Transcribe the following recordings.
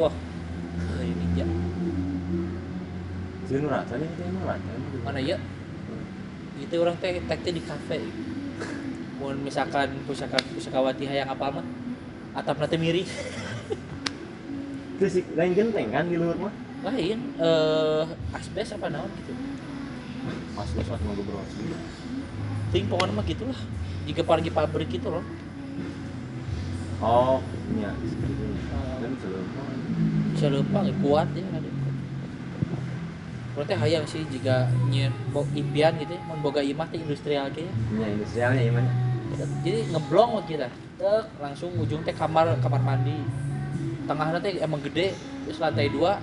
Wah, ini ya. Sini rasanya itu emang rasanya. Mana ya? Itu orang teh teh di kafe. Mun misalkan pusaka pusakawati hayang apa mah? Atap nanti miring. Terus lain genteng kan di luar mah. Lain eh asbes apa naon gitu. Lu saat mau ngobrol. Ting pokoknya mah gitulah. Jika pergi pabrik gitu loh. Oh, iya. Dan sebelum Selempang kuat ya ada. Berarti hayang sih jika nyen bo impian gitu ya, boga imah teh industrial ge ya. Iya, industrialnya gimana? Jadi ngeblong kita. Tek langsung ujung teh kamar kamar mandi. Tengahnya teh emang gede, terus lantai dua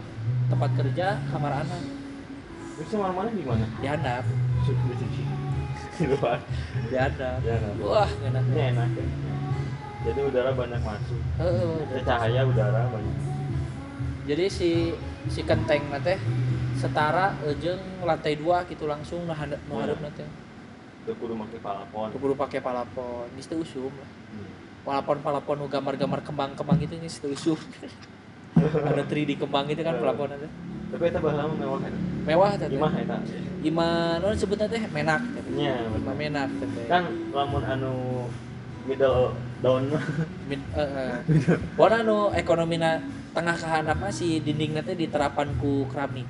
tempat kerja, kamar anak. Terus mana mana di mana? Di handap, Di luar. di handap. Wah, enak. Enak ya. Jadi udara banyak masuk. Ada cahaya udara banyak. Jadi si si kenteng teh setara jeung lantai dua gitu langsung nah nu hareup teh. Itu kudu make palapon. Kudu pakai palapon, geus teu usum lah. Hmm. palapon-palapon nu gambar-gambar kembang-kembang itu nih setusuk ada 3D kembang itu kan pelapon ada Tapi itu bahala mewah kan. mewah teh Imah eta. ima non sebutnya teh menak teh Nya, ima bener. menak teh Kan lamun anu middle down mah. Min, eh, eh. Pokona nu ekonomina tengah ke handap mah si dinding teh diterapan ku keramik.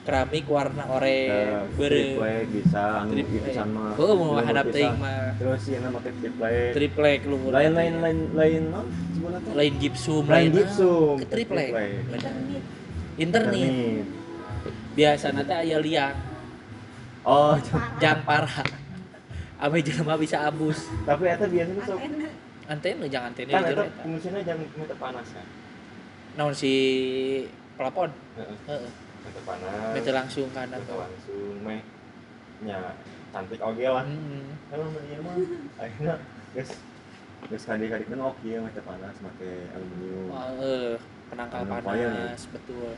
Keramik warna oranye bere. Triplek bisa anu pisan mah. Oh, mau hadap teuing mah. Terus ieu nama teh triplek. triplek lu. Lain lain lain lain non? Lain gipsum Lain lain gipsum, ke triplek. Internet. Internet. biasa nanti aya liang. Oh, jang parah. Ame jelema bisa abus. Tapi eta biasanya sok. Antena. Jangan antena kan eta eta. fungsinya jangan meter panas kan. Naon si pelapon Heeh. heeh panas. bete langsung kan Meter langsung meh nya cantik oge lah. hmm. Emang bener mah akhirnya guys guys kadi-kadi kan oke ya meter panas make aluminium. Wah, eh penangkal lumayan ya. panas betul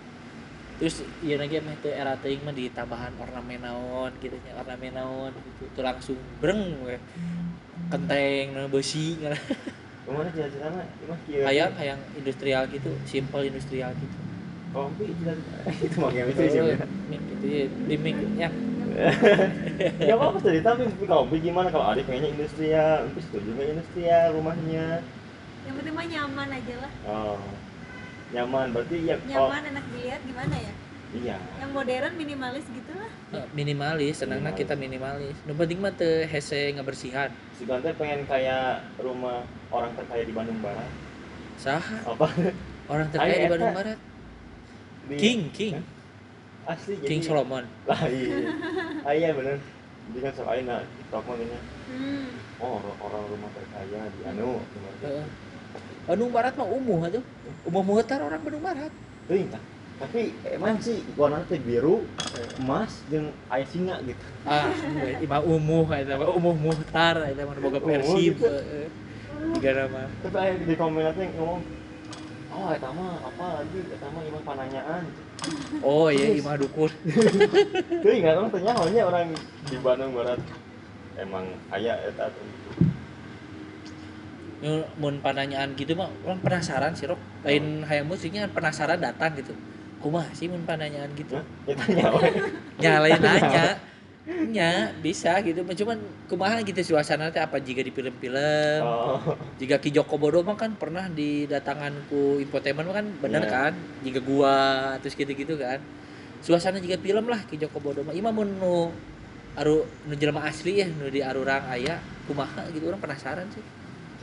terus iya lagi mah teu era teuing mah ditambahan ornamen naon gitu nya ornamen naon gitu tuh langsung breng we kenteng besi Ke mana cita-citana imah kieu. hayang hayang industrial gitu simple industrial gitu Kompi cita-cita. Itu mah game itu sih. Oh, mik gitu ya di mik ya Ya apa cerita tapi kompi gimana kalau Arif pengennya industrial, terus setuju nggak industrial rumahnya. yang penting mah nyaman aja lah Oh. Nyaman berarti ya oh, nyaman enak dilihat gimana ya iya. yang modern minimalis gitu lah Eh, minimalis senangnya kita minimalis nu penting mah teu hese ngabersihan Si Gante pengen kayak rumah orang terkaya di Bandung Barat. saha Apa? orang terkaya Aya di Bandung. Barat Di- King King Asli jadi. King Solomon Lah iya. Ah, iya bener. Jadi kan sok ayeuna TikTok mah gini. hmm. Oh, orang, orang rumah terkaya di anu. Heeh. Bandung Barat mah umuh atuh umuh muhtar orang Bandung Barat Teuing tah. Tapi emang sih warna teh biru, emas jeung aya singa gitu. ah ima umuh eta umuh muhtar eta mah boga Umuh persib gitu. heeh tiga nama Tapi aya di ngomong Oh, eta mah apa lagi? Eta mah imah pananyaan. oh iya imah dukun Teuing kan orang tanya hanya orang di Bandung Barat. Emang aya eta tuh. Nu mun pananyaan gitu mah orang penasaran sih rok lain hayang musiknya penasaran datang gitu kumaha sih mun pananyaan gitu? Ya tanya nyalain nanya nya bisa gitu. Cuman kumaha gitu suasana teh apa jika di film-film? Oh. jika Ki Joko Bodo mah kan pernah didatangan ku infotainment mah kan bener Iya. kan? Jika gua terus gitu-gitu kan. Suasana jika film lah Ki Joko Bodo mah. Imah mun nu aru nu jelema asli ya nu di arurang aya kumaha gitu. Orang penasaran sih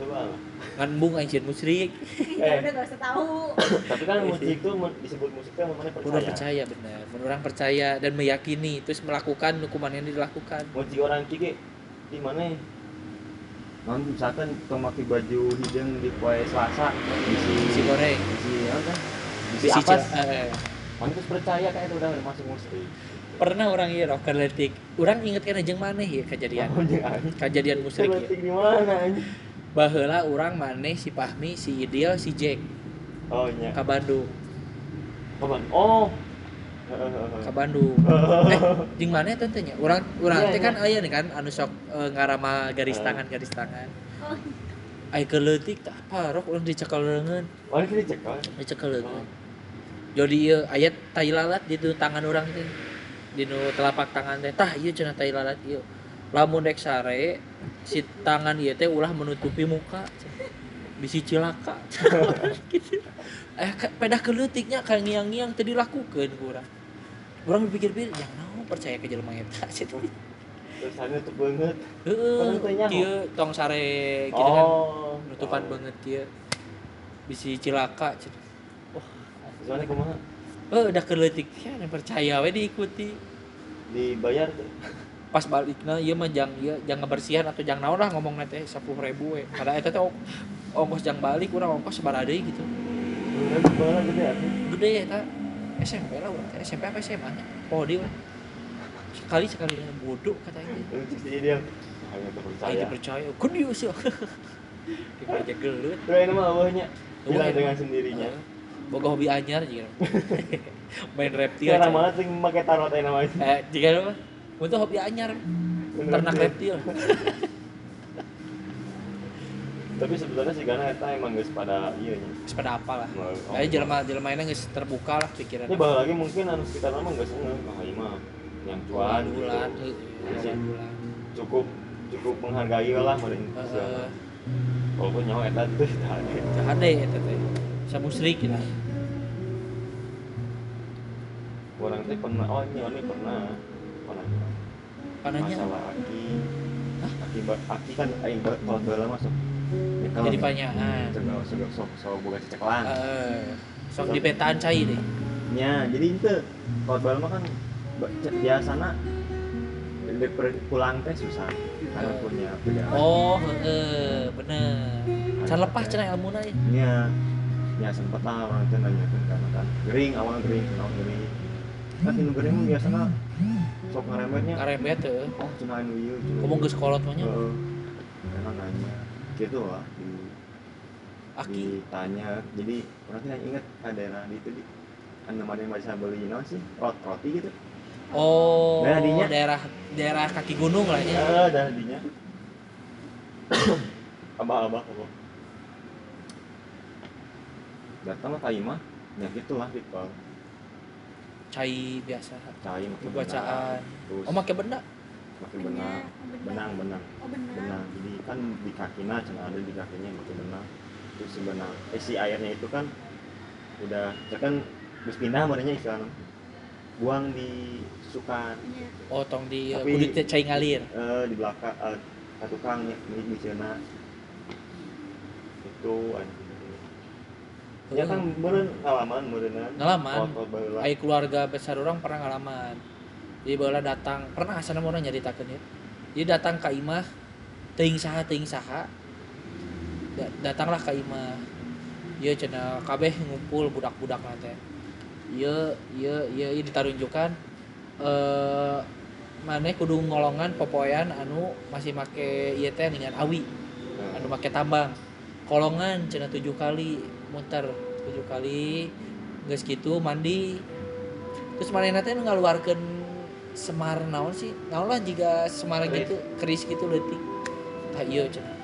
Coba. Lah. ngan bung aing musrik Eh. ya udah gak usah tahu. Tapi kan musik itu disebut musik kan mana Mun percaya. orang percaya bener mun orang percaya dan meyakini terus melakukan hukuman yang dilakukan. Musik orang kiki di mana? non misalkan make baju hidung di poe Selasa bisi si goreng. bisi apa kan? Bisi bisi apa eh, eh. mana terus percaya kayak itu udah masuk musrik pernah orang iya rocker letik. Orang inget kan jeung maneh ya kejadian? Oh kejadian musrik ya. Di mana baheula orang maneh si Fahmi si Idil si Jack oh nya ke Bandung. Kapan oh. Ke Bandung. Eh jeung maneh teh teh nya? Urang urang Iya, teh kan iya. aya nih kan anu sok eh, ngarama garis Eh. tangan garis tangan Oh, ai keleutik tah parok urang dicekel leungeun mana kita cek kan dicekel. Leungeun jadi ieu aya tai lalat di tu tangan urang teh. Di nu telapak tangan teh. Tah ieu cenah tai lalat ieu. Lamun dek sare si tangan ieu teh ulah menutupi muka. Bisi cilaka. Gitu. Eh pedah keleutiknya kayak ngiang-ngiang teu dilakukeun ku urang urang berpikir-pikir yang naon percaya ke jelema eta situ. Terus hanya tuh banget. Heeh Kan kieu tong sare gitu kan. Oh nutupan tahu. banget kieu. Bisi cilaka cenah. soalnya kumaha Oh, udah keleutik ya, percaya we diikuti. dibayar tuh Pas balikna ieu mah jang ieu jang ngebersihan atau jang naon lah ngomong teh 10.000 we. Kada eta teh ong- ongkos jang balik urang ongkos sabaraha deui gitu. Gede ya Gede eta SMP lah urang teh SMP apa SMA nya. Oh dia sekali sekali bodoh kata ini. dia hanya tuh Ayo percaya percaya. Kun dieu sih. Dipajak gelut. tuh ini mah awalnya emang. dengan sendirinya. Boga hobi anyar juga. Main reptil. Aja. banget sih pakai tarot ini namanya Eh, jika apa? Untuk hobi anyar. Ternak reptil. tapi sebetulnya sih karena eta emang geus pada iya nya sepeda apa lah Mau- Kayak jelema jelema ini geus terbuka lah pikiran. ini bakal lagi mungkin anu sekitar nama geus ngeuh oh iya mah yang cuan gitu. bulan, Iya. bulan. cukup cukup menghargai lah pada Indonesia Eh, walaupun nyawa eta tah ada. ada ya teh. Samusrik gitu. orang teh pernah oh ini ini pernah pernah Pananya masalah aki aki ba- aki kan aing kalau bala masuk jadi panyaan. Coba sok sok sok boga cecekelan. Eh, sok di petaan cai deh. Nya, jadi itu kalau bala mah kan di per- pulang teh susah karena Eh. punya perjalanan. Oh, heeh, bener. Can lepas cenah ilmuna ya. Nya, ya sempet lah orang teh nanyakeun karena kan gering awal gering naon gering. Kan inu gering mah biasana sok ngarembetnya. Karembet teh. Oh, cenah anu cenah Ngomong mah nya. Heeh. Karena nanya gitu lah di Aki. ditanya jadi orang tidak inget ada daerah di itu di kan namanya yang bisa beli naon sih rot roti gitu Oh, Daerah dinya? daerah daerah kaki gunung lah ya. daerah dinya abah abah abah datang lah kaimah ya gitulah ritual Cai biasa. cai makin Bacaan. terus Oh, make benda. makin benang benang benang Oh benar. benang jadi kan di kakinya cina ada di kakinya makin benang terus si benang eh si airnya itu kan udah ya kan terus pindah modenya istilahnya buang di sukan Iya. Oh, tong di Tapi- kudu teh cai ngalir. eh, di belakang eh, ka tukang nih di di sana itu anjing. Ya kan meureun ngalaman meureunnan Ngalaman. Ai keluarga besar orang pernah ngalaman. Jadi bala datang, pernah asana orang nyaritakeun ya. Jadi datang ke imah teuing saha teuing saha. Da- datanglah ke imah. Ieu cenah kabeh ngumpul budak-budak teh. Ieu ieu ieu ditarunjukan eh maneh kudu ngolongan popoyan anu masih make ieu teh dengan awi anu make tambang kolongan cenah tujuh kali muter tujuh kali geus gitu mandi terus manehna teh nu ngaluarkeun semar naon sih naon lah jika semar Keris. gitu keris gitu leutik tah ieu cenah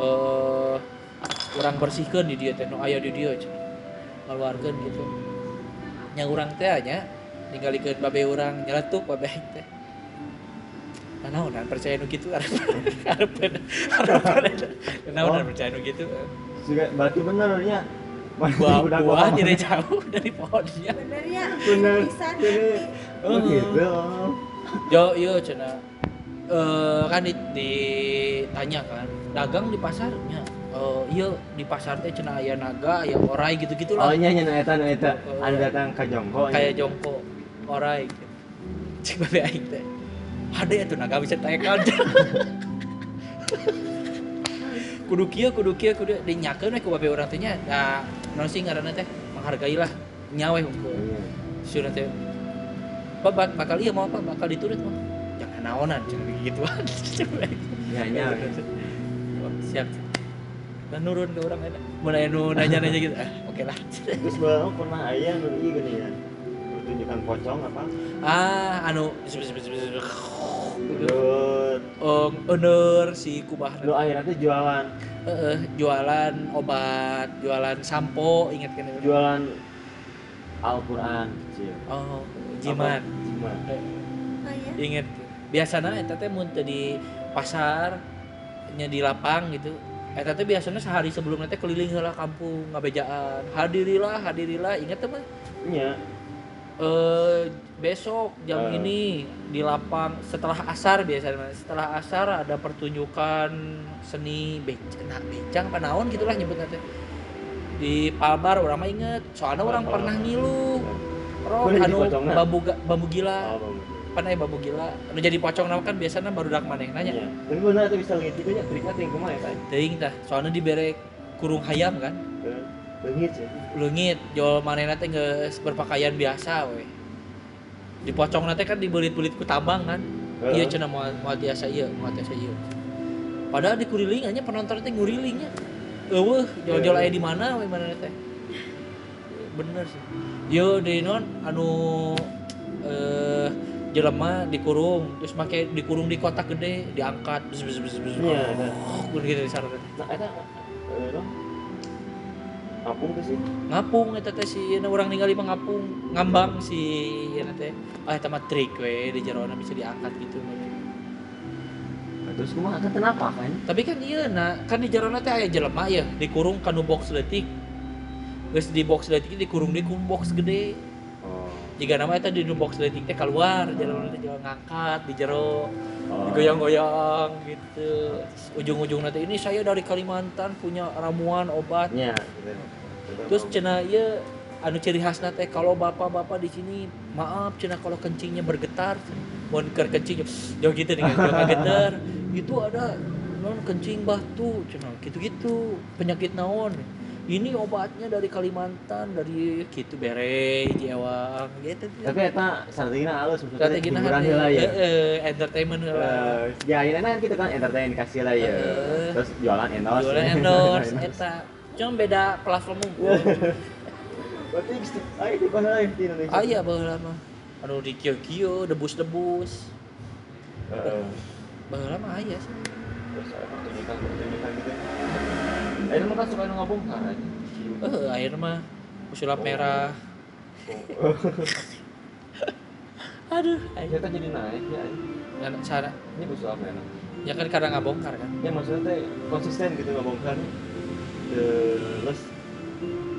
eh urang bersihkeun di dieu teh nu aya di dieu cenah ngaluarkeun gitu nya urang teh nya ninggalikeun babe urang nyeletuk babe teh Nah, naonan percaya nu arep arep arep naonan Oh. percaya nu kitu juga berarti benernya buah Udah buah tidak jauh dari pohonnya Bener ya. bener. Pisan bener oh gitu. Yo yo cina. Eh kan di, ditanya kan dagang di pasarnya eh iya di pasar teh cina aya naga aya orai gitu gitu oh lah nya nya nu eta nu eta. Oh. anu datang ke jongko kayak jongko orai gitu. cek babe aing teh. Ada ya tuh naga bisa tekan kudu kieu kudu kieu kudu. Dinyakeun we ku babe urang teh nya da naon sih ngaranna teh menghargailah nyawe unggul Iya. sudah teh. Pak bak- bakal iya mau apa? Bakal diturut mah jangan naonan jangan begituan. Ya, ya. Oh, siap. Dan nurun ke orang enak nanya nu nanya nanya gitu. Ah, oke lah. Terus baru pernah ayah nu ieu gini ya. Pertunjukan pocong apa? ah anu Oh honor si kubah. Lu akhirnya tuh jualan. Heeh, jualan obat jualan sampo ingat kan? Jualan Al-Qur'an sih. oh jimat. Jimat. Oh iya. inget biasanya eta teh mun di pasar nya di lapang gitu. Eta teh biasanya sehari sebelumnya teh keliling heula kampung ngabejaan. Hadirilah hadirilah inget teh mah? Iya. eh besok jam Eh. ini di lapang setelah asar biasanya setelah asar ada pertunjukan seni becang nah, becang apa naon gitulah nyebutnya teh di Palbar orang mah inget soalnya orang Oh. pernah ngilu Roh, Boleh jadi anu pocongna? bambu bambu gila Oh, bagus. pan aya bambu gila anu jadi pocong nama kan biasanya baru dak maneh nanya Iya. Tapi benar tuh bisa lihat juga triknya ting kumaha ya tadi. teuing tah soalnya dibere kurung hayam kan Bengit sih. leungit jual manehna teh geus berpakaian biasa we di pocong teh kan dibelit-belit ku tambang kan. Iya cenah mau mau biasa iya mau biasa iya. Padahal di kuriling aja penonton teh ngurilingnya. Eueuh jual-jual aya di mana we mana teh? Bener sih. Yo di non anu eh jelema dikurung terus make dikurung di kotak gede diangkat bes bes bes bes Iya, oh gitu di sana Nah, eta eh no. Apung tuh sih. ngapung eta teh si na urang ningali mah ngapung ngambang si ieu teh ah eta mah trik we di jerona bisa diangkat gitu Nah, terus kumaha kan kenapa kan? tapi kan iya nah kan di jerona teh aya jelema ya dikurung kanu box letik geus di box letik dikurung di box gede. Jika nama eta di box letik teh keluar jerona teh jual ngangkat di jero Oh. digoyang-goyang gitu. Ujung-ujung nanti ini saya dari Kalimantan punya ramuan obat. Gitu. terus cina iya anu ciri khasna teh kalau bapak-bapak di sini maaf cina kalau kencingnya bergetar mau ker kencing jauh gitu nih jauh getar itu ada non kencing batu cina gitu-gitu penyakit naon ini obatnya dari Kalimantan dari gitu bere jewang gitu Tapi eta strategina halus maksudnya hiburan heula ya. eh, entertainment heula Eh, ya ini kan kita kan entertain kasih lah ya. Eh. Terus jualan endorse. jualan endorse eta cuma beda platform unggul Berarti ayo di bahasa lain di Indonesia. aya baheula mah anu di kio-kio debus-debus Heeh. baheula mah aya sih Terus ada pertunjukan-pertunjukan gitu. Itu mah kan suka ngabongkar aja. eh air mah sulap merah aduh ayo Ya kan jadi naik ya. ngan cara Ini busu apa ya? ya kan kadang ngabongkar kan Ya maksudnya teh konsisten gitu ngabongkar. Terus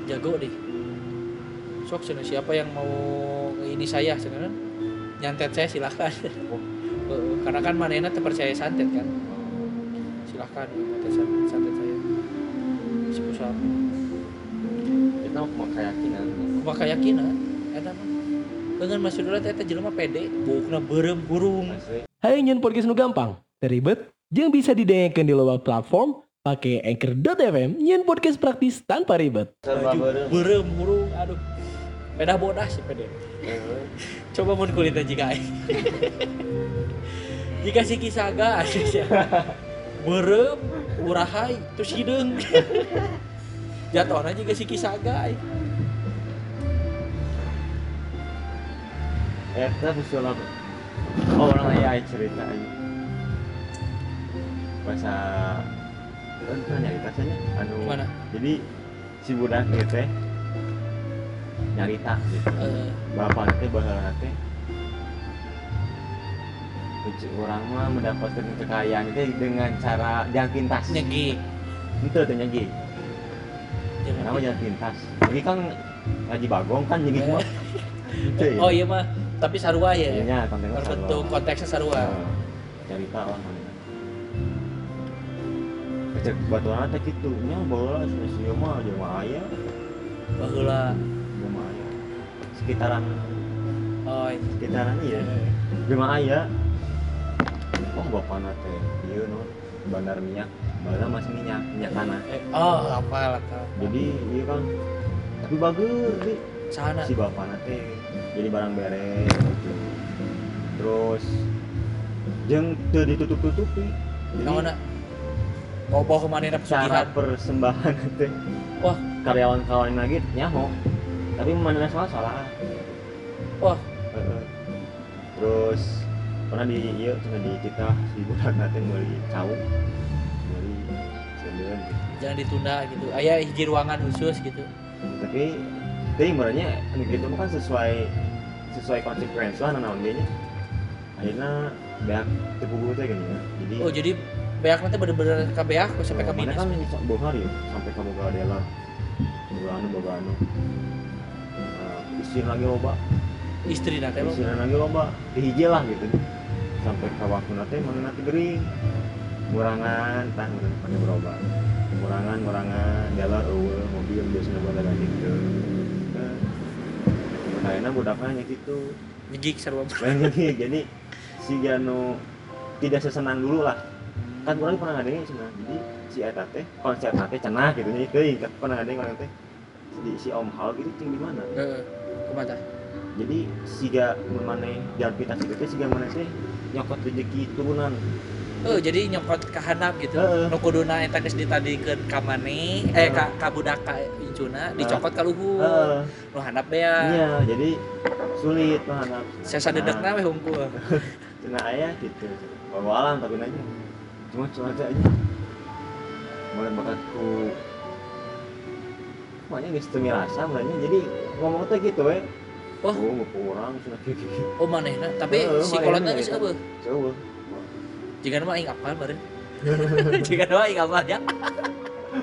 jago deh sok cenah siapa yang mau ini saya kan? nyantet saya silahkan Eh, karena kan manena terpercaya santet kan silahkan nyantet san- santet saya pusat kita mau keyakinan. kumaha keyakinan? Eta mah. Dengan masuk dulu eta jelema pede. Bukna beureum burung. Hai nyen podcast nu gampang, teribet, jeung bisa didengarkan di loba platform pakai anchor.fm nyen podcast praktis tanpa ribet. Beureum burung aduh. Peda bodas si pede. Eh, coba mun kulitnya jika jika si kisaga asik beureum urahay terus hideung jatuhna juga si kisaga aing. Eta busu apa? Oh, orang ayah cerita aja. Bahasa kan pernah nyarita saja anu Gimana? jadi si budak ieu teh nyarita gitu Eh, bapak teh teh Uci orang mah mendapatkan kekayaan itu dengan cara jalan pintas. nyegi Itu tuh nyegi. Nama jalan pintas. Ini kan ngaji bagong kan nyegi mah. Oh iya mah. Tapi sarua ya? Iya nya kontennya berbentuk konteksnya sarua. Nah, cerita lah Cek batuan teh kitu nya baheula sieu mah jelema aya, baheula. Jelema aya. Sekitaran. Oh iya. sekitaran iya. Jelema aya. Oh bapana teh ieu non bandar minyak bandar masih minyak minyak tanah. Eh, oh apa lah jadi iya kan. Tapi bagus di sana. Si bapak nanti jadi barang beres gitu. terus jeng teu ditutup tutupi jadi Naon Oh, bawa ke mana cara persembahan nanti. Wah. karyawan-karyawan lagi nyaho. Tapi mana salah salah Wah. Terus pernah di iya cina di kita si budak nanti sendirian gitu Jangan ditunda gitu. Ayah hiji ruangan khusus gitu. tapi tapi sebenarnya gitu kan sesuai sesuai konsekuensi lah dia nya. Akhirnya banyak tipu guru teh gini ya. Jadi Oh, jadi beak nanti bener-bener ke beak sampai ke mana minus. kan bohar ya sampai kamu ke adela anu boga anu. Eh, istri lagi loba. Istri nanti emang. istri lagi loba. Dihiji lah gitu. Sampai ke waktu nanti mana nanti gering. Ngurangan tah pakai berobat ngurangan ngurangan jalan eueuh mobil biasanya buat ada gitu kayaknya budaknya gitu? Gig sarua. Lain jadi jadi si Gano tidak sesenang dulu lah. Kan orang pernah ngadengin cenah jadi si eta teh konsep teh cenah gitu teuing kan pernah ngadengin orang teh di si Om Hal gitu cing di mana? Heeh. Kumata? jadi mana jalan pitas itu teh si ga mana teh nyokot rezeki turunan Oh, jadi nyokot ke handap gitu. Heeh. Nu kuduna eta geus ditadikeun ka maneh, eh ka ka budak ka incuna dicokot ka luhur. Heeh. Nu handap beak. iya jadi sulit mah anak Sesa dedekna we hungkul. cenah aya gitu bawa alam tapi nanya cuma cuaca aja mulai bakat ku makanya geus teu mirasa mulanya jadi ngomong teh gitu we oh mau kurang sudah gitu Oh manehna, tapi Heeh, si kolotna geus gitu. eueuh. Jika mah aing apal beureun. Jika mah aing apal ya.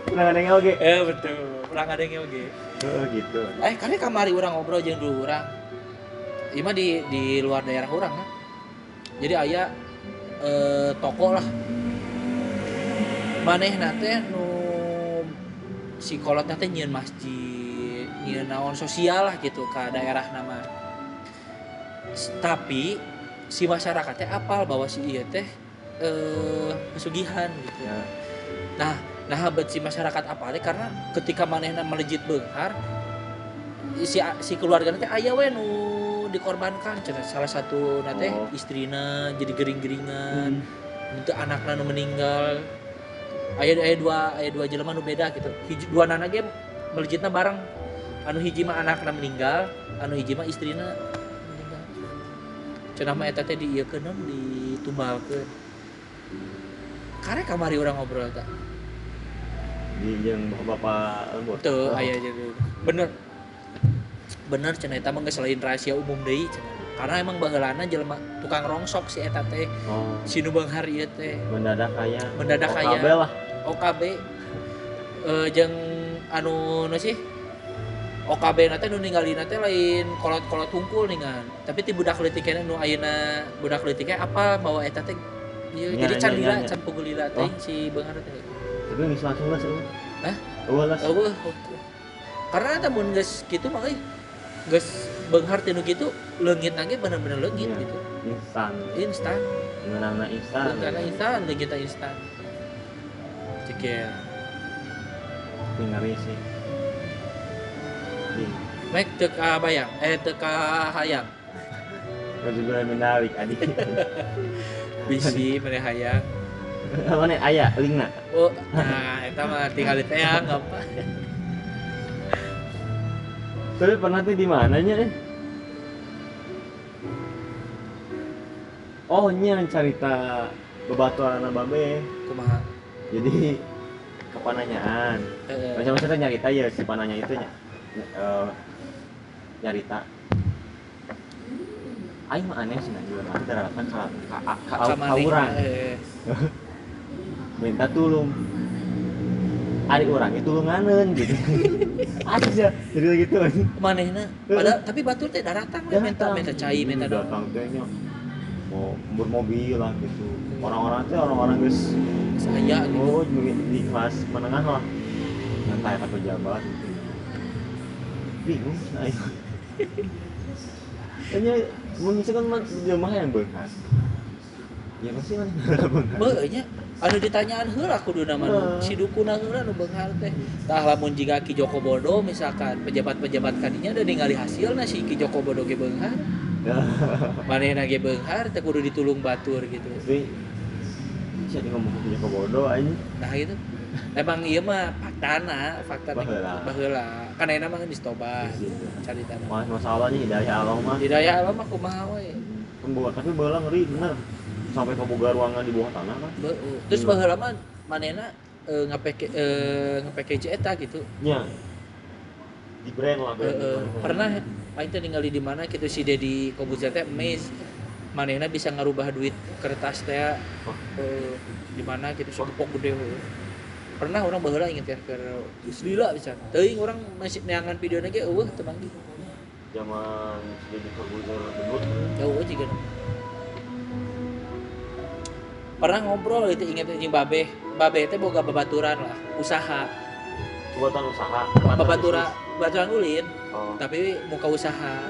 pernah ada yang oke Eh betul. Urang ada yang oge. oh gitu Eh, kali kamari orang ngobrol jeung dulu urang. Ieu mah di di luar daerah urang kan. Jadi aya eh, toko lah. Manehna teh nu si kolotna teh nyieun masjid, nyieun naon sosial lah gitu ke daerah nama. Tapi si masyarakatnya apal bahwa si ieu teh eh pesugihan gitu. ya. Nah, nah si masyarakat apa teh karena ketika manehna melejit beunghar si si keluarga nanti aya we nu dikorbankan. Cenah salah satu nate Oh. istrina jadi gering-geringan. Hmm. itu anakna nu meninggal. Aya aya dua aya dua jelema nu beda gitu. Hiji dua nana ge melejitna bareng. Anu hiji mah anakna meninggal anu hiji mah istrina meninggal. Cenah mah eta teh diieukeun naon ditumbalkeun karek kamari orang ngobrol tak di yang bapak lembut Tuh, Oh. aya jadi bener. Bener eta mah geus selain rahasia umum deui cenah karena emang baheulana jelema tukang rongsok si eta teh oh. si nu beunghar ieu teh. Mendadak kaya Mendadak OKB kaya. lah. OKB eh jeung anu nu sih? OKB na teh nu ninggalina teh lain kolot-kolot hungkul ningan. Tapi ti budak leutikna nu ayeuna budak leutiknya apa bawa eta teh ieu Nya, jadi can lila can pukul lila teh Oh. si beunghar teh tapi nggak langsung lah sih Hah? oh lah Eueuh, karena eta mun geus kitu mah euy geus beunghar tinu kitu leungit ge bener-bener leungit Iya. gitu. Instan. Instan. Mengenang instan. Karena instan leungitna instan. Tapi ngeri sih Mek teu ka bayang, eh teu ka hayang. gue menarik adi Bisi mere hayang. mana ayah lingna Oh, nah eta mah tinggal di teang apa. tapi pernah tuh di mananya eh oh nya cerita bebatuan anak babe Kumaha? jadi kepananyaan Heeh. macam-macam nyarita ya si pananya itu eh, nyarita Aing mah aneh sih nanti nanti daratan ka ka ka, ka, Ka ka, maneh, urang eh, minta tulung. Ari urang itu tulunganeun gitu. Aja. Jadi gitu. Manehna. Padahal tapi batur teh daratan we minta minta cai, minta datang tehnya mau bermobil lah gitu. Orang-orang teh orang-orang guys Saya gitu. oh di, di kelas menengah lah. Entah apa pejabat gitu. Bingung saya kayaknya misalkan mah jelema yang beunghar ya pasti mana nya anu ditanyaan heula kudu nama Heeh. si dukuna heula nu beunghar teh. Tah lamun jika Ki Joko Bodo misalkan pejabat-pejabat kadinya ada ningali hasilna si Ki Joko Bodo ge beunghar manehna ge beunghar teh kudu ditulung batur gitu. Tapi yang ngomong punya komodo aja nah gitu emang iya mah faktana fakta Baheula. baheula kan enak mah geus tobat Gitu. cari tanah Mas masalahnya hidayah Allah mah hidayah Allah mah kumaha we Pembawa, tapi bala ngeri bener sampai ke boga ruangan di bawah tanah kan Beueuh. terus baheula mah manehna eh, eh, ngapeke eta gitu nya di brand lah brand Heeh. pernah aing teh ningali di mana gitu si Dedi Kobuzer teh mes manehna bisa ngarubah duit kertas teh Oh. eh, di mana gitu segepok gede. Pernah orang baheula inget ya ke lila bisa. Teuing orang masih neangan videonya ge eueuh teu manggih zaman jadi Corbuzier debut eueuh jiga pernah ngobrol itu inget jeung babe babe teh boga babaturan lah usaha. Buatan usaha. Babaturan babaturan ulin oh. tapi muka usaha.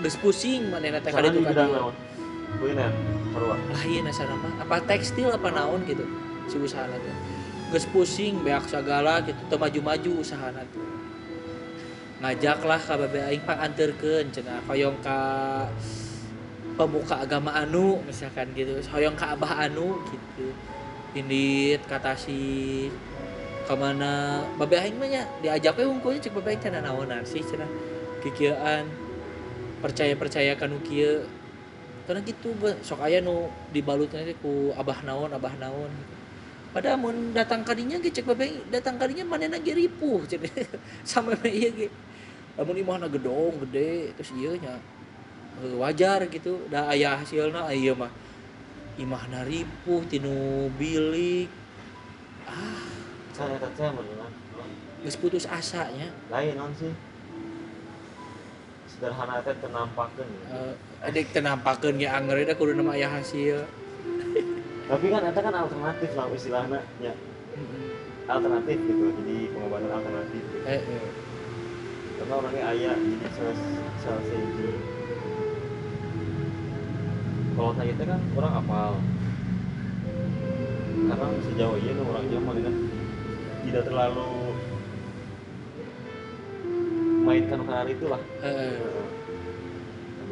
Geus pusing manehna teh Sana kali di itu kan lain asana mah. Apa tekstil apa naon gitu si usahana teh geus pusing beak sagala gitu teu maju-maju usahana ngajaklah ka babe aing pang anterkeun cenah hoyong ka pemuka agama anu misalkan gitu. Hoyong ka abah anu gitu. Indit katasi ke mana babe aing mah nya diajak we hungkulnya cek babe aing cenah naonan sih cenah kikieuan percaya percaya kanu kieu. Karena gitu sok aya nu dibalutnya ku abah naon abah naon gitu. Padahal mun datang kadinya ge cek babe aing, datang kadinya manehna ge ripuh cenah sampai mah ieu ge? Lamun imahna gedong gede terus ieu nya eh, wajar gitu. Da aya hasilna ieu mah. Imahna ripuh tinu bilik. Ah. Saya teh geus putus asa nya. Lain non sih. Sederhana teh tenampakeun. Eh, adek teu nampakeun ge anger da kudu nama aya hasil tapi kan itu kan alternatif lah istilahnya ya. Alternatif gitu jadi pengobatan alternatif gitu. eh, eh. karena orangnya ayah jadi segi kalau saya itu kan orang apal karena sejauh ini kan orang Jawa kan tidak terlalu mainkan karar itu lah Eh,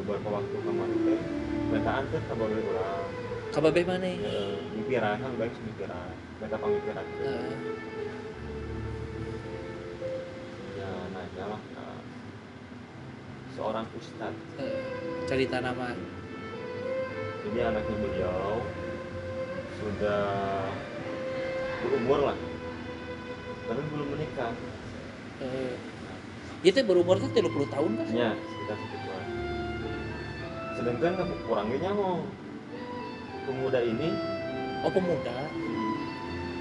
beberapa waktu kemarin teh metaan teh kabar orang kababeh maneh eh, mimpiran kan baik mimpiran mereka pemikiran ya nanya lah ke seorang ustadz eh, cerita nama jadi anaknya beliau sudah berumur lah. Tapi belum menikah. Eh, itu berumur tuh 30 tahun kan ya sekitar segituan sedangkan kan kurangnya mau pemuda ini? Oh pemuda?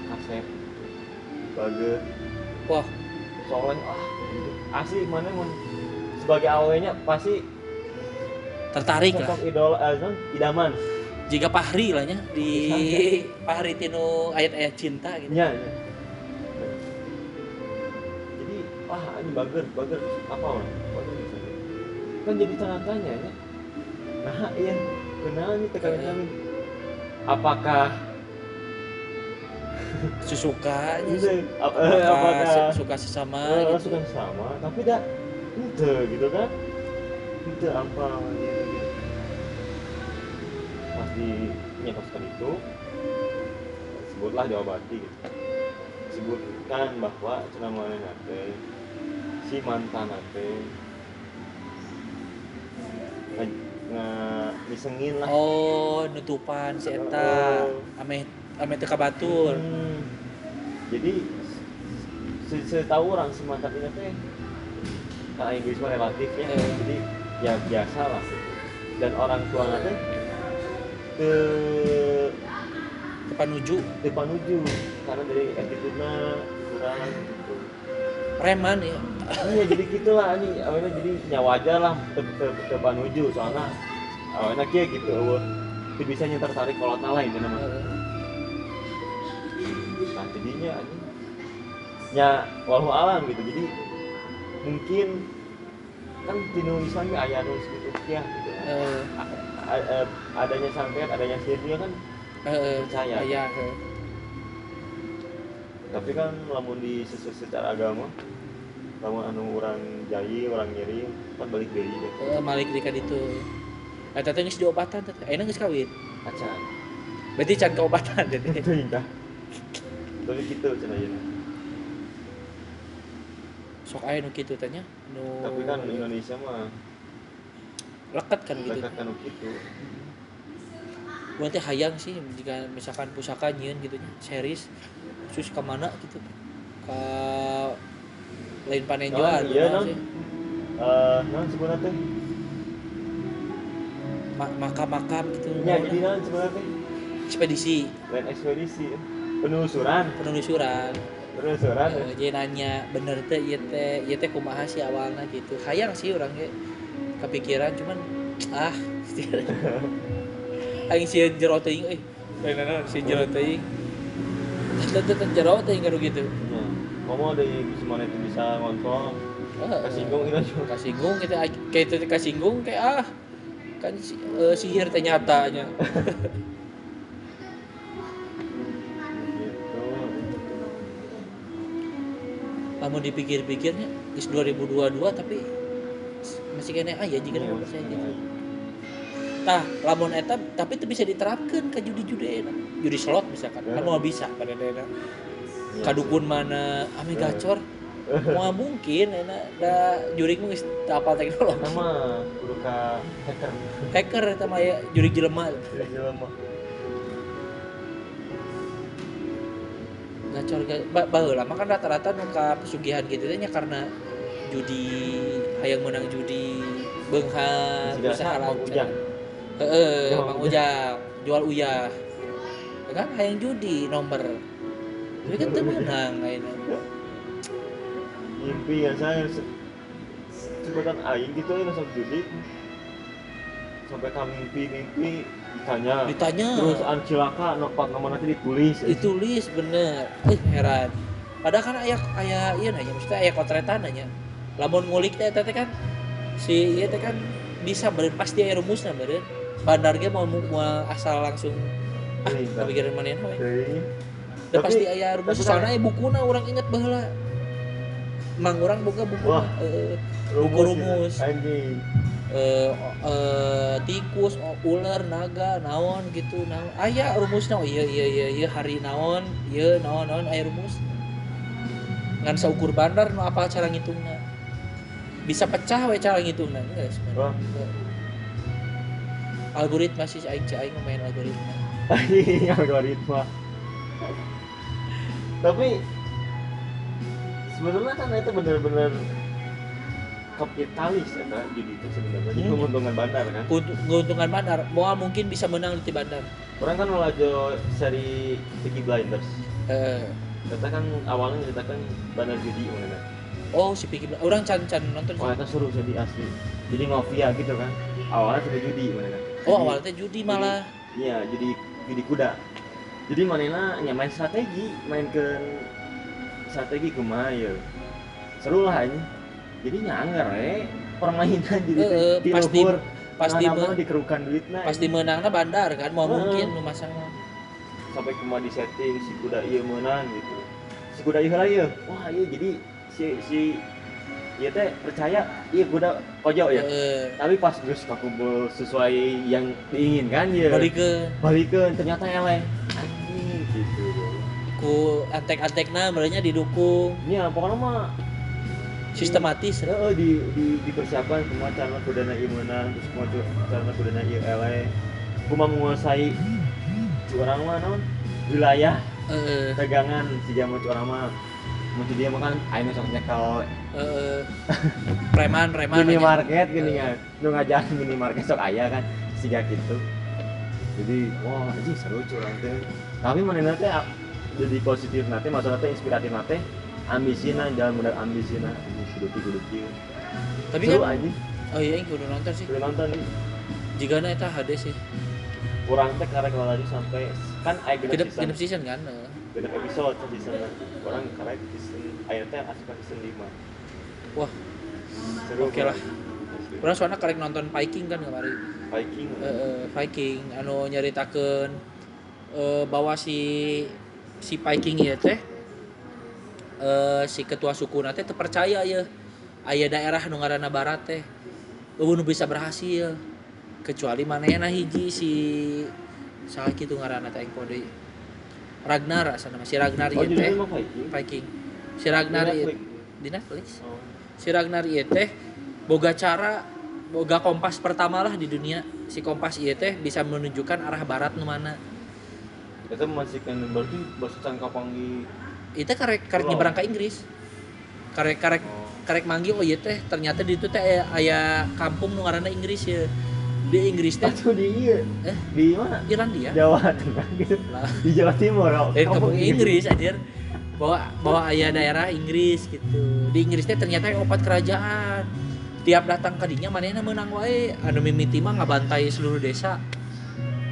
Kasep bager wah. Soalnya ah gitu. asli mana mau sebagai awalnya pasti tertarik lah. sosok idola eh, non, idaman. Jika Pahri lah nya di Pahri tinu ayat-ayat cinta gitu. Ya, ya. jadi ah ini bager bager apa orang bisa kan jadi tanda tanya ya? Nah iya. Kenal nih tekan kami apakah ap- eh, apakah suka sesama eh, gitu. suka sama tapi dah itu gitu kan? Itu apa gitu, gitu. pas itu sebutlah jawabati gitu. Sebutkan bahwa cenah nate si mantan nate. Nge- ngisengin lah. Oh nutupan si eta. Oh. ame ame teu kabatur Hmm. jadi se- setahu orang si mantan ini teh karena Inggris mah relatif ya. Eh. jadi ya biasa lah. Dan orang tua nanti ke panuju depan nuju karena dari attitude-nya kurang gitu. Preman ya. Iya jadi gitulah ini awalnya jadi ya wajar lah ke ke depan nuju soalnya awalnya kia gitu. Eueuh itu bisa yang tertarik kalau lain itu namanya nah jadinya ya walau alam gitu. Jadi mungkin kan tinu Islam ya ayah nulis gitu ya gitu. A- a- a- adanya sampean adanya sirnya kan eh Percaya. aya heuh. tapi kan lamun di secara agama lamun anu orang jai orang nyeri kan balik deui ya. Eh, malik di ditu eta teh geus diobatan teh ayeuna geus kawin. Acan berarti can keobatan teh itu indah. Tapi gitu cenah ieu sok aya nu kitu teh nya nu tapi kan Indonesia mah leket kan gitu. Dekat kan gitu teh hayang sih jika misalkan pusaka nyieun gitu series khusus ke mana gitu. Ke lain panenjoan iya, kumaha non. eh non sebenarnya makam-makam gitu. Nya jadi non sebenarnya teh ekspedisi. Lain ekspedisi. Penelusuran. Penelusuran. Penelusuran. Eh, jadi nanya bener teh ieu teh ieu teh kumaha sih awalnya? Gitu. Hayang sih orang ge kepikiran cuman ah aing sieun jero euy lain naon sieun jero teh teh teh jero teuing karo gitu. Ya, ngomong dari semuanya itu bisa ngontrol kasinggung itu juga kasinggung kita kayak itu kasinggung kayak ah kan si, eh, sihir teh nyatanya. Gitu. Namun dipikir-pikirnya is 2022 tapi masih kena ah ya jika Iya, percaya gitu iya. tah lamun eta tapi itu bisa diterapkan ke judi-judi enak judi slot misalkan kan mau bisa pada daerah Iya. Kadukun mana ame Eh. gacor. Mau mungkin enak da jurik mah geus teu apal sih. teknologi. sama kudu ka hacker hacker eta mah ya jurik jelema Jadi jelema. gacor ga- ba- baheula mah kan rata-rata nu ka pesugihan gitu nya karena judi hayang menang judi usaha sama lancar. ujang Heeh, Mang Ujang jual uyah. Ya kan hayang judi nomor. Tapi kan teu meunang ayeuna. mimpi ya saya sebutan aing gitu ya sok judi sampai kami mimpi-mimpi ditanya Ditanya terus an cilaka nopak nama nanti ditulis ditulis bener. Eh heran. Padahal kan aya aya ieu nanya maksudnya aya kotretan nanya. Lamun ngulik teh teh kan si ieu teh kan bisa beureun pasti aya rumusna beureun. Bandar ge mau mau asal langsung ah Ini, Bang. kepikiran Da Tapi- pasti aya rumus soalnya aya bukuna urang inget baheula. Mang urang boga bukuna. Wah. Rumus, rumus. ya. anjing eh eh, tikus ular naga naon gitu naon aya rumusna oh iya iya iya iya hari naon iya naon naon aya rumus ngan saukur bandar nu apal cara ngitungna bisa pecah we cara ngitungna geus Wah. algoritma sih aing aing main algoritma algoritma tapi sebenarnya kan itu bener-bener kapitalis ya kan judi itu sebenarnya. Jadi Hmm. menguntungkan bandar kan? Keuntung- keuntungan bandar. Moal mungkin bisa menang di bandar. Orang kan ngelajo seri Peaky Blinders. Eh. Kita kan awalnya ceritakan bandar judi mana oh si Piki orang can can nonton wah itu seru jadi asli. Jadi mafia gitu kan? Awalnya sudah judi mana kan oh awalnya judi malah. Iya jadi judi kuda. Jadi manena nya main strategi main ke strategi kumaha ya. Seru lah ini. Jadi nyanger eh permainan jadi Eh, eh, di pasti- luhur, pasti nah, me- nama dikerukan duitna pasti menangnya bandar kan mau Heeh. mungkin nu masang mah. sampai kumaha di setting si kuda iya menang gitu. Si kuda iya lah iya wah iya jadi si si iya teh percaya iya kuda kojo ya. Heeh. tapi pas terus kumpul sesuai yang diinginkan ya. Balik ke balikan ternyata eleh anjing gitu ku antek-antekna merenya didukung ya pokoknya mah sistematis. Heeh, di, di dipersiapkan semua cara kudana ieu meunang terus semua cara kudana ieu eleh kumaha menguasai si orang mah naon? Wilayah Heeh, pegangan si jamu orang mah. Mau dia makan ayo sok nyekel. Heeh. preman preman minimarket gini kan lu ngajarin minimarket sok aya kan siga gitu. Jadi wah anjing seru curang teh. Tapi mana a- jadi positif nanti maksudnya teh inspiratif nanti ambisina jangan mudah ambisina ini kudu kieu. tapi seru kan anjing. Oh iya ini udah nonton sih. Kudu nonton nih jika na eta HD sih. Kurang teh karek lagi sampai kan aya genep season genep season kan genep episode season orang karek season aya teh asup season 5 Wah, oke lah. Orang soalnya karek nonton Viking kan kemarin. Viking. Heeh, Viking anu nyaritakeun eh, bahwa si si Viking ieu teh. Eh, si ketua suku teh terpercaya ya. Aya daerah nu ngaranna barat teh. Nu bisa berhasil. Kecuali manehna hiji si salah kitu ngaranna teh deui. Ragnar asana si Ragnar oh teh. Viking si Ragnar Di Netflix. oh. Si Ragnar ieu teh boga cara boga kompas pertama lah di dunia. Si kompas ieu teh bisa menunjukkan arah barat nu mana kita masih kan berarti bahasa can kapangi itu karek karek nyebrang ke Inggris. Karek karek oh karek manggil oh iya teh ternyata di itu teh aya, aya kampung nu ngaranna Inggris ya. Di Inggris teh. Aduh di iya. Eh? di mana? Irlandia. Jawa Tengah. Gitu lah. Di Jawa Timur oh. eh Kampung kampung Inggris anjir. Bawa bawa aya daerah Inggris gitu. Di Inggris teh ternyata opat kerajaan. Tiap datang ke dinya manehna menang wae? Anu mimiti mah ngabantai seluruh desa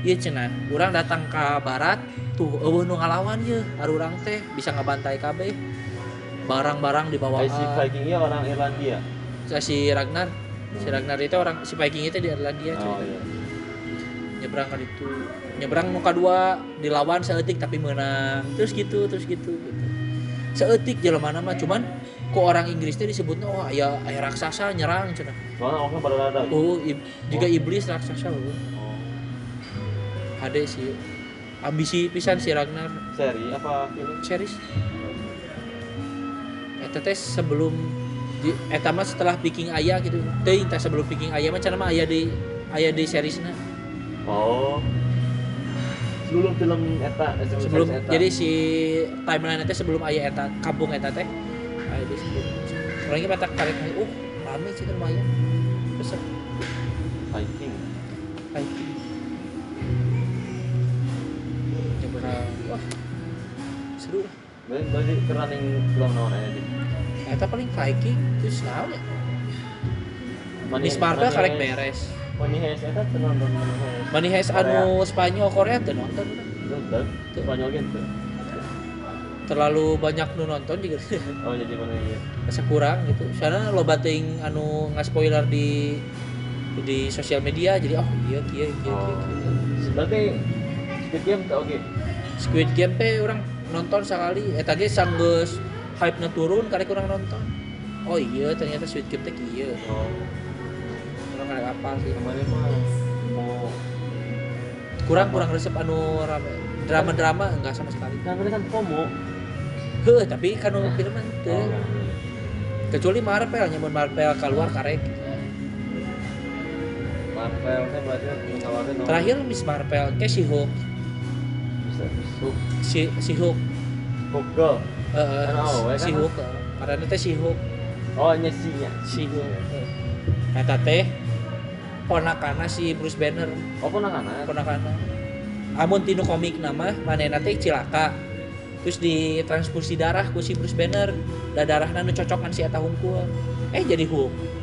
iya cenah urang datang ke barat tuh eueuh nu ngalawan ye. Arurang teh bisa ngabantai kabeh. Barang-barang di bawah. Eh, si Vikingnya orang Irlandia. Si Ragnar. Si Ragnar itu orang si Viking itu di Irlandia oh cerita. iya. Nyebrang kan itu. Nyebrang muka dua dilawan seetik tapi menang terus gitu terus gitu gitu. Seetik jelema mah cuman kok orang Inggris teh disebutnya wah ya aya raksasa nyerang cenah soalnya orangnya oh ib- juga iblis raksasa oh. Ada sih. Ambisi pisan si Ragnar. Seri apa film series. Eta teh sebelum di eta mah setelah Viking aya gitu. Teuing teh sebelum Viking aya mah cenah mah aya di aya di seriesna oh. Sebelum film eta eh, sebelum series eta. jadi si timeline teh sebelum aya eta kampung eta teh. Aya di sebelum orangnya batak karek uh rame sih kan lumayan terus Viking. Viking seru. Berarti berarti keren yang film naon aja eta paling Viking terus naon ya? Miss Marvel karek beres. Money Heist eta tuh nonton Money Heist. Anu Spanyol Korea tuh nonton. Nonton Spanyol gitu terlalu banyak nu nonton juga. Oh jadi Heist rasa kurang gitu. Soalnya lo bating anu nggak spoiler di di sosial media jadi oh iya iya iya oh. iya, iya. berarti Squid Game tuh oke Squid Game teh orang nonton sekali. Eh tadi sanggeus hype na turun karek kurang nonton. Oh iya ternyata Squid Game teh iya oh. Orang karek apa sih? Kemarin mah mau kurang kurang resep anu rame drama drama enggak sama sekali. Kan kan FOMO heh tapi kan nu film teh oh, kecuali Marvel nyamun Marvel keluar karek. Marvel kan berarti terakhir Miss Marvel kayak si Hulk bisa si si Hulk Hook Girl. Kan awewe si kan? Hulk eh. karena teh si Hulk oh nyesinya si Hulk eh. eta teh ponakana si Bruce Banner. Oh anak-anak ponakana amun tinu komik nama manehna teh cilaka. Terus ditransfusi darah ku si Bruce Banner. Da darahna nu cocokan si eta hungkul. Eh jadi Hulk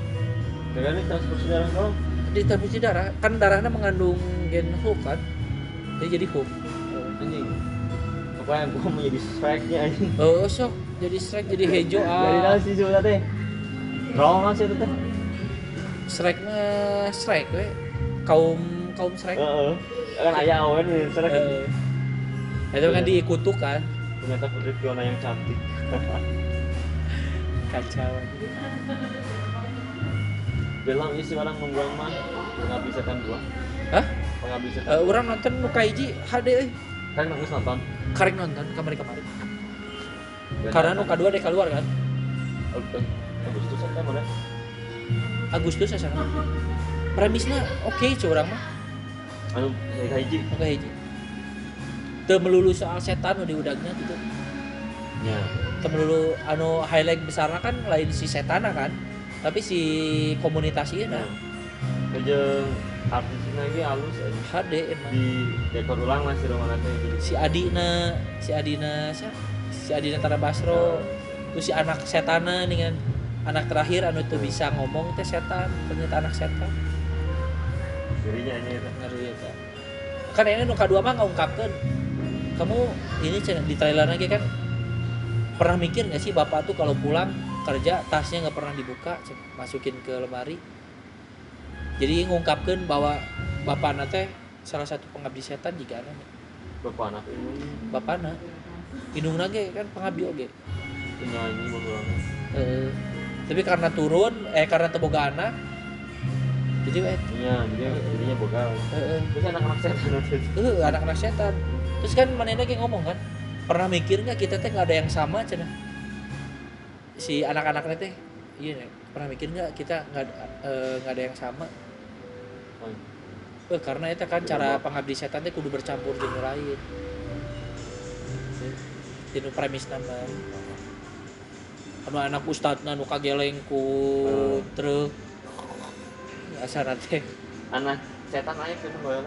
dengan ini transkursi darah dong ditransfusi darah. Kan darahnya mengandung gen Hulk kan? Dia jadi Hulk anjing. Apa yang gua mau jadi strike-nya anjing. Oh sok. Jadi Shrek jadi Hejo dari ah. naon sih coba teh. Trauma sih itu teh. Shrek mah Shrek we. Kaum kaum Shrek Heeh. Kan ayah awen nih strike. Eh, itu kan diikutuk kan Ternyata Putri Fiona yang cantik. kacau. Bilang ini sih orang membuang mah pengabdi setan dua. Hah? Pengabdi setan. Eh, orang nonton nu kaiji HD euy Kan nangis nonton. karek nonton kamari kamari karena nu kadua deh keluar kan. Agustus September ya. Agustus asa premisnya oke okay, curang mah Anu dari hiji. oke hiji teu melulu soal setan nu diudagnya gitu Ya. teu melulu anu highlight besarnya kan lain si setana kan tapi si komunitas ieu Nah. nah Kejeng artisnya lagi halus aja. HD emang. Di dekor ulang lah si teh jadi. si Adina si Adina siapa? si Adina Tara Basro. Terus si anak setana kan. Anak terakhir anu tuh bisa ngomong teh setan ternyata anak setan. Dirinya ini itu. ngeri eta kan ini nu kadua mah ngungkapkeun kamu ini di trailer lagi kan? Pernah mikir nggak sih bapak tuh kalau pulang kerja tasnya nggak pernah dibuka masukin ke lemari jadi ngungkapkan bahwa bapak teh salah satu pengabdi setan juga anu bapak anak ini bapana indung lagi kan pengabdi oge. Penyanyi bahulang Eh, tapi karena turun eh karena teboga anak jadi eh, iya jadi jadinya bogal eh, terus anak-anak setan eh, anak-anak setan. Terus kan mana kayak ngomong kan? Pernah mikir nggak kita teh nggak ada yang sama cina? Si anak-anaknya teh. Iya Nek. Pernah mikir nggak kita nggak nggak ada yang sama? Eh, karena itu kan cara pengabdi setan teh kudu bercampur jeung lain. Tinu premis nama. Anu anak ustadna nu kageleng ku truk. Asana teh anak setan aja kan bola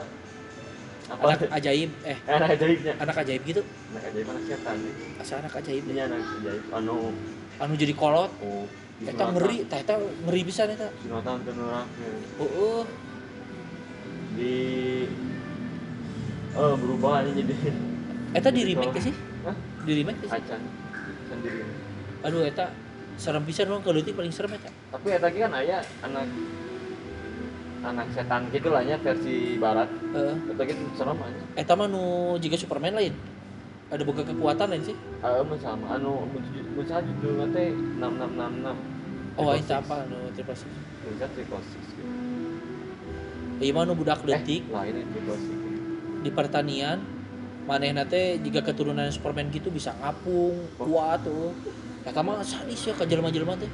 apa? Anak ajaib eh. Anak ajaibnya? Anak ajaib gitu? Anak ajaib anak setan. Asa anak ajaib ini anak ajaib. Anu. Anu jadi kolot? Oh eta ngeri tah eta ngeri bisa eta Sinotang teu neurah heeh di oh berubah aja jadi. Eta di remake teh sih Hah? di remake teh sih acan sendiri aduh eta serem pisan dong kalau paling serem eta tapi ya tadi kan ayah anak anak setan gitu lah ya versi barat. Heeh. Itu gitu serem aja. Eta mah nu jika Superman lain ada boga kekuatan lain sih? Emang sama anu bisa judulnya teh enam enam enam enam. Oh eta apa anu triple six. Bisa triple six gitu. ieu mah nu budak eh leutik lain ini triple six. Di pertanian manehna teh jika keturunan Superman gitu bisa ngapung kuat tuh. Eta mah sadis ya ka jelema-jelema teh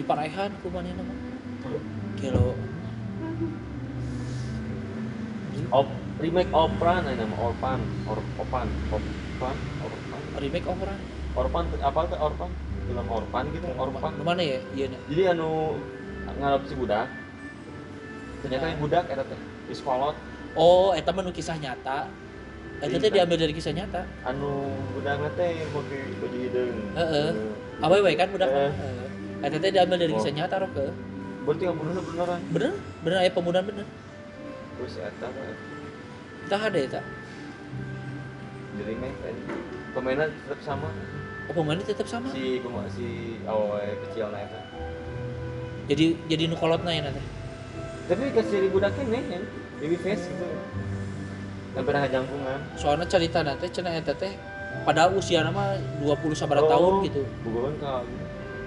diparehan ku manehna mah kilo Op, remake Opran ini nama Orpan Or, Opan Orpan Orpan remake orang Orpan apa tuh Orpan film Orpan gitu Orpan Di mana ya? Iya nya jadi anu ngarep si budak. Ternyata yang budak eta teh di sekolot. Oh eta mah kisah nyata. Eta teh Iya. diambil dari kisah nyata. Anu budak teh di baju hideung. Heeh. awewe kan budak Eh. Heeh. eta teh diambil dari kisah nyata rok ke berarti nggak bener beneran? Bener? Bener aya pembunuhan bener. Terus eta mah tah ada eta di remake tadi. Pemainnya tetap sama. Oh pemainnya tetap sama? Si pema- si awewe kecil na eta jadi jadi nu kolotna ya nanti tapi kasih budaknya nih yang baby face gitu. Yang pernah jangkungan soalnya cerita nanti cina eta teh pada usia nama 20 sabara Oh. tahun gitu. bukan ka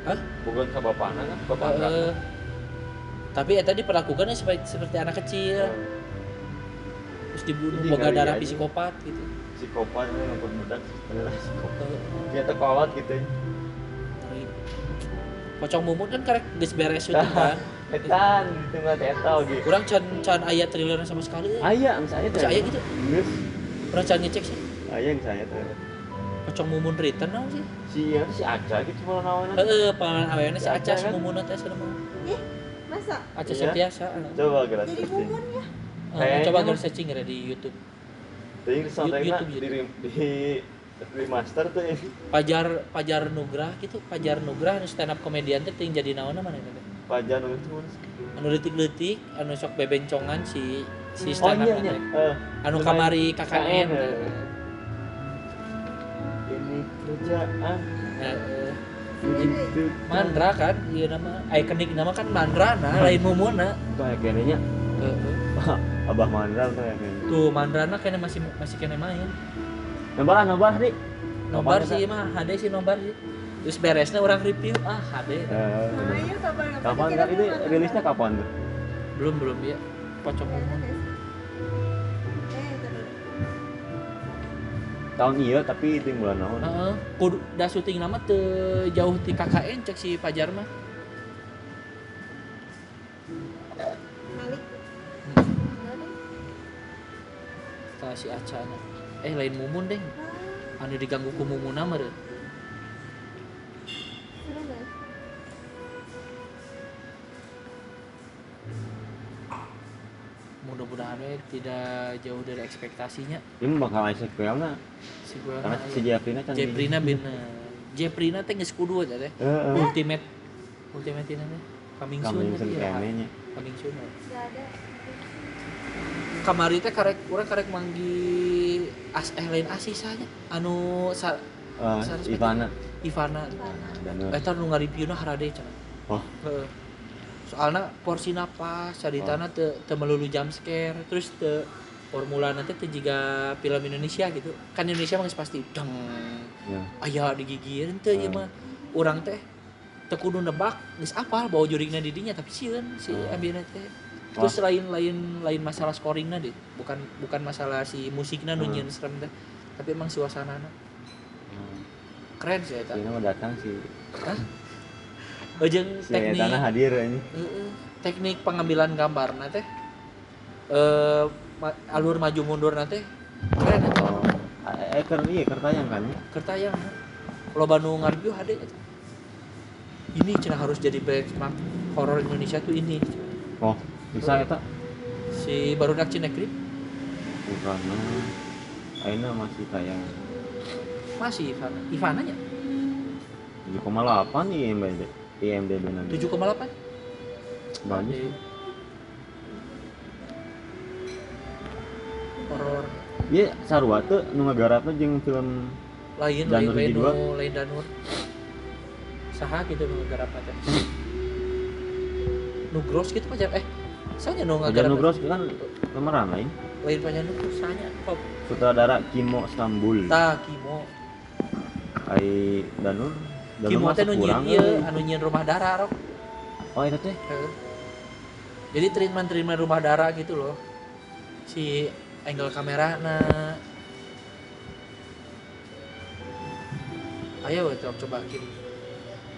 Hah? bukan ka bapakna kan bapak Eh, tapi eta diperlakukannya seperti seperti anak kecil. Terus dibunuh boga darah aja. psikopat gitu psikopat ini ngikut budak adalah psikopat Eh, dia tekolot gitu ngeri. pocong mumun kan karek geus beres syuting kan? Etan gitu nggak eta gitu. Kurang can can ayat trailer sama sekali. Ayah misalnya aya gitu. Geus. pernah can ngecek sih. Ayah yang saya tuh pocong mumun return naon sih? Si ya si Aca gitu malah nawanan heeh pangalan awalnya si Aca kan? mumun teh sana mah masa? Aca Iya. Septiasa coba gratis jadi mumun ya? Eh, Kayaknya coba gue searching ya di YouTube tapi sampai YouTube, di YouTube. di remaster tuh ini Pajar Pajar Nugrah gitu Pajar Nugrah anu stand up komedian teh ting jadi naon mana itu pajan itu mana sih? anu leutik-leutik anu sok bebencongan si si oh stand up iya. iya Eh, anu kamari KKN KKN, eh. ini kerjaan. Nah, eh, itu Mandra kan iya nama ikonik nama kan Mandra nah lain mumuna. Kayak kayaknya abah mandra tuh ya kayaknya tuh Mandrana kayaknya masih masih kena main. Nambah nambah nih nomor Kapan sih mah. HD sih nomor sih. Terus beresnya orang review. Ah HD Eh, namanya kapan kapan? Dikira kan ini rilisnya kapan tuh? Belum belum ya. Pocong eh tahun iya tapi itu bulan tahun Heeh, kudu da syuting nama teu jauh ti KKN cek si Pajar mah. Tah si Acana. Eh lain mumun deh. Anu diganggu ku mumuna meureun. Seru nggak? Mudah-mudahan tidak jauh dari ekspektasinya. ini bakal sequelnya Si gua karena si Jeffrey-nya kan Jeprina bener. Jeprina teh geus kudu aja teh. Heeh. Ultimate Ultimate ini teh. Coming soon Coming soon kayaknya Coming soon. Nggak Kamari teh karek urang karek manggi as eh lain asisanya anu sa, Sarah Ivana Ivana. Eta nu ngaripiuna harade cenah. oh Heeh. Soalna porsi pas, caritana teu teu melulu jump scare, terus teu formula nanti tuh jika film Indonesia gitu kan Indonesia mah pasti deng ya aya digigir teu ieu Hmm. mah urang teh teu kudu nebak geus apal bawa jurigna di dinya tapi sieun si Hmm. ambieuna teh terus lain lain lain masalah scoringna deh bukan bukan masalah si musiknya Hmm. nyieun serem teh. Tapi emang suasanana Hmm. keren sih si ini mau datang si jeung si teknik Etana hadir ini teknik pengambilan gambar teh. Eh ma- alur maju mundur teh. Keren eta. Oh. Eh ker iya ker tayang kan? Kertayang. Kalau Bandung ada eta. ini cina harus jadi benchmark horor Indonesia tuh ini. Oh bisa eta si barudak Cinekrip karena Aina masih tayang. Masih Ivana Ivana nya 7,8 nih IMDb IMDb nanti 7,8 banyak. Horor. Iya, sarua tuh nu ngagarapna jeung film lain lain Danur lain nu- lain danur saha gitu nu ngagarap teh Nugros gitu macam eh sanya Aja ngagarap Nugros kan pemeran lain lain panjang Nugros sanya kok sutradara Kimo Stambul tah Kimo ai Danur Danur Kimo teh nu nyieun ieu euy. anu nyieun rumah darah rok oh itu teh Heeh. Jadi treatment treatment rumah darah gitu loh. Si angle kamera nah. Ayo coba coba kirim.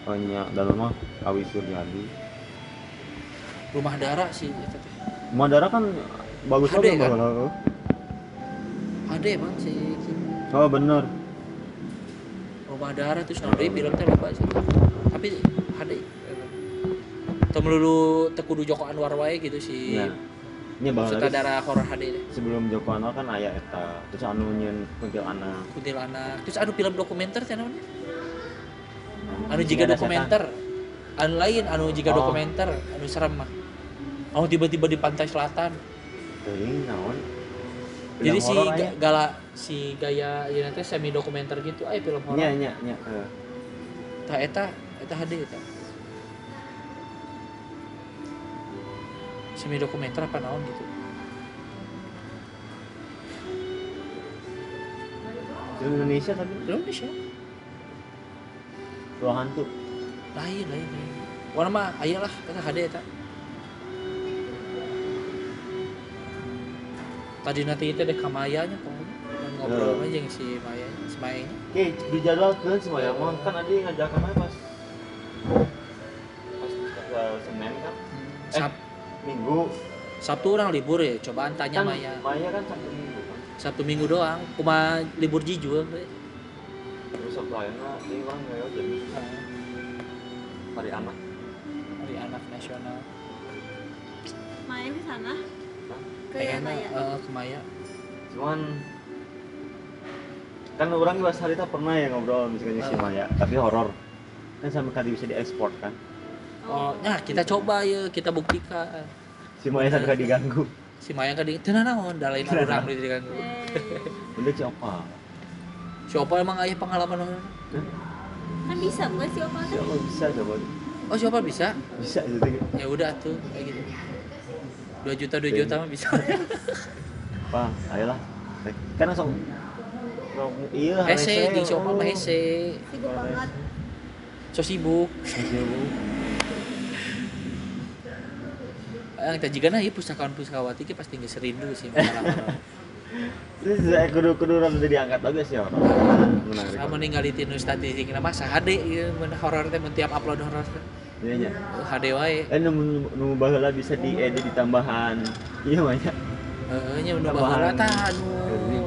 oh nya Danur mah Awi Suryadi Rumah darah sih teh. Madara kan bagus HD kan? baheula. Ada emang si si oh bener rumah darah terus naon deui film teh loba sih. Tapi ada Teu melulu teu kudu Joko Anwar wae gitu si Iya. Nya baheula geus sutradara horor HD teh. sebelum Joko Anwar kan aya eta terus anu nyeun kuntilanak Kuntilanak. Terus anu film dokumenter teh naon? anu Sing jika dokumenter anu lain anu jika Oh. dokumenter anu serem mah anu tiba-tiba di pantai selatan. Teuing naon? Jadi si ga- gala si gaya ya nanti semi dokumenter gitu ayo film horor. Nya nya nya tah eta eta HD eta. Semi dokumenter apa naon gitu? Film Indonesia tapi? Film Indonesia. Dua hantu lain lain lain. Warna mah aya lah eta HD eta tadi nanti itu deh kamayanya kok Dan ngobrol Oh. aja jeung si Maya si Maya. Oke, dijadwalkan semua ya, Mon. kan ada yang ngajak ke mana pas pas uh, Senin kan, Sab Minggu. Sabtu orang libur ya cobaan tanya kan Maya. Maya kan Sabtu Minggu kan, Sabtu minggu doang cuma libur jiju we. terus Sabtu akhirnya ini kan ya jadi hari anak, hari anak nasional. Main di sana ke pengen Yana ya? eh, ke Maya cuman kan orang hari itu pernah ya ngobrol misalnya si Ah. Maya, tapi horor. Kan sampai kali bisa diekspor kan, oh nah kita coba ya kita buktikan. Si Maya sampai kali diganggu, si Maya kan di tenang naon da lain urang di diganggu. Eh, udah siapa? siapa emang ayah pengalaman orang? kan bisa bukan si Opa Siapa teh bisa coba? oh siapa bisa? Bisa gitu. ya udah tuh kayak gitu dua juta dua juta mah bisa. Pak, ayolah. Kan langsung. Iya hese jeung si Opal mah hese? Sibuk banget. so sibuk. Yang kita juga nah ieu pustakawan pustakawati ki pasti geus rindu sih Terus saya kudu kudu rada diangkat lagi sih orang. Menarik. sama ningali tinu statistik nama HD ieu mun horor teh mun tiap upload horor Iya nya. HD wae Eh nu nu baheula bisa diedit di tambahan. Iya mah nya. heeh nya Tambahan. baheula tah anu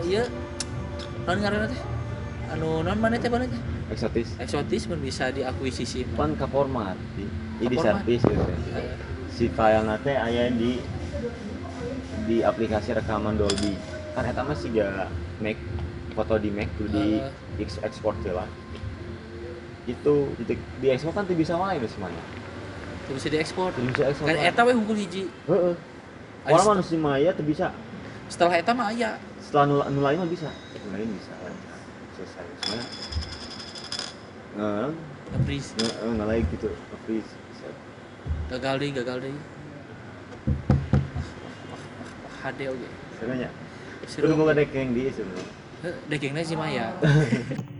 ieu naon ngaranna teh anu naon mana teh mana teh Eksotis. eksotis mun bisa diakuisisi. Pan ka format. Di, di service gitu. Si file nate aya di di aplikasi rekaman Dolby. Kan eta mah siga Mac foto di Mac kudu di Heeh. ex- ekspor lah. Itu di, di ekspor kan tuh bisa geus semuanya. Tuh bisa diekspor Tuh bisa ekspor. kan eta we hukum hiji Heeh. Orang manusia Maya tuh bisa. setelah eta mah aya Setelah nul, nul lain mah bisa. Nul lain bisa. Selesai. Semuanya. Nggak, nge-freeze nggak, nggak lagi gitu. Bisa. gagal deh gagal deh HD oke Sebenarnya. Kudu boga dekeng di sebenarnya. dekengnya si Maya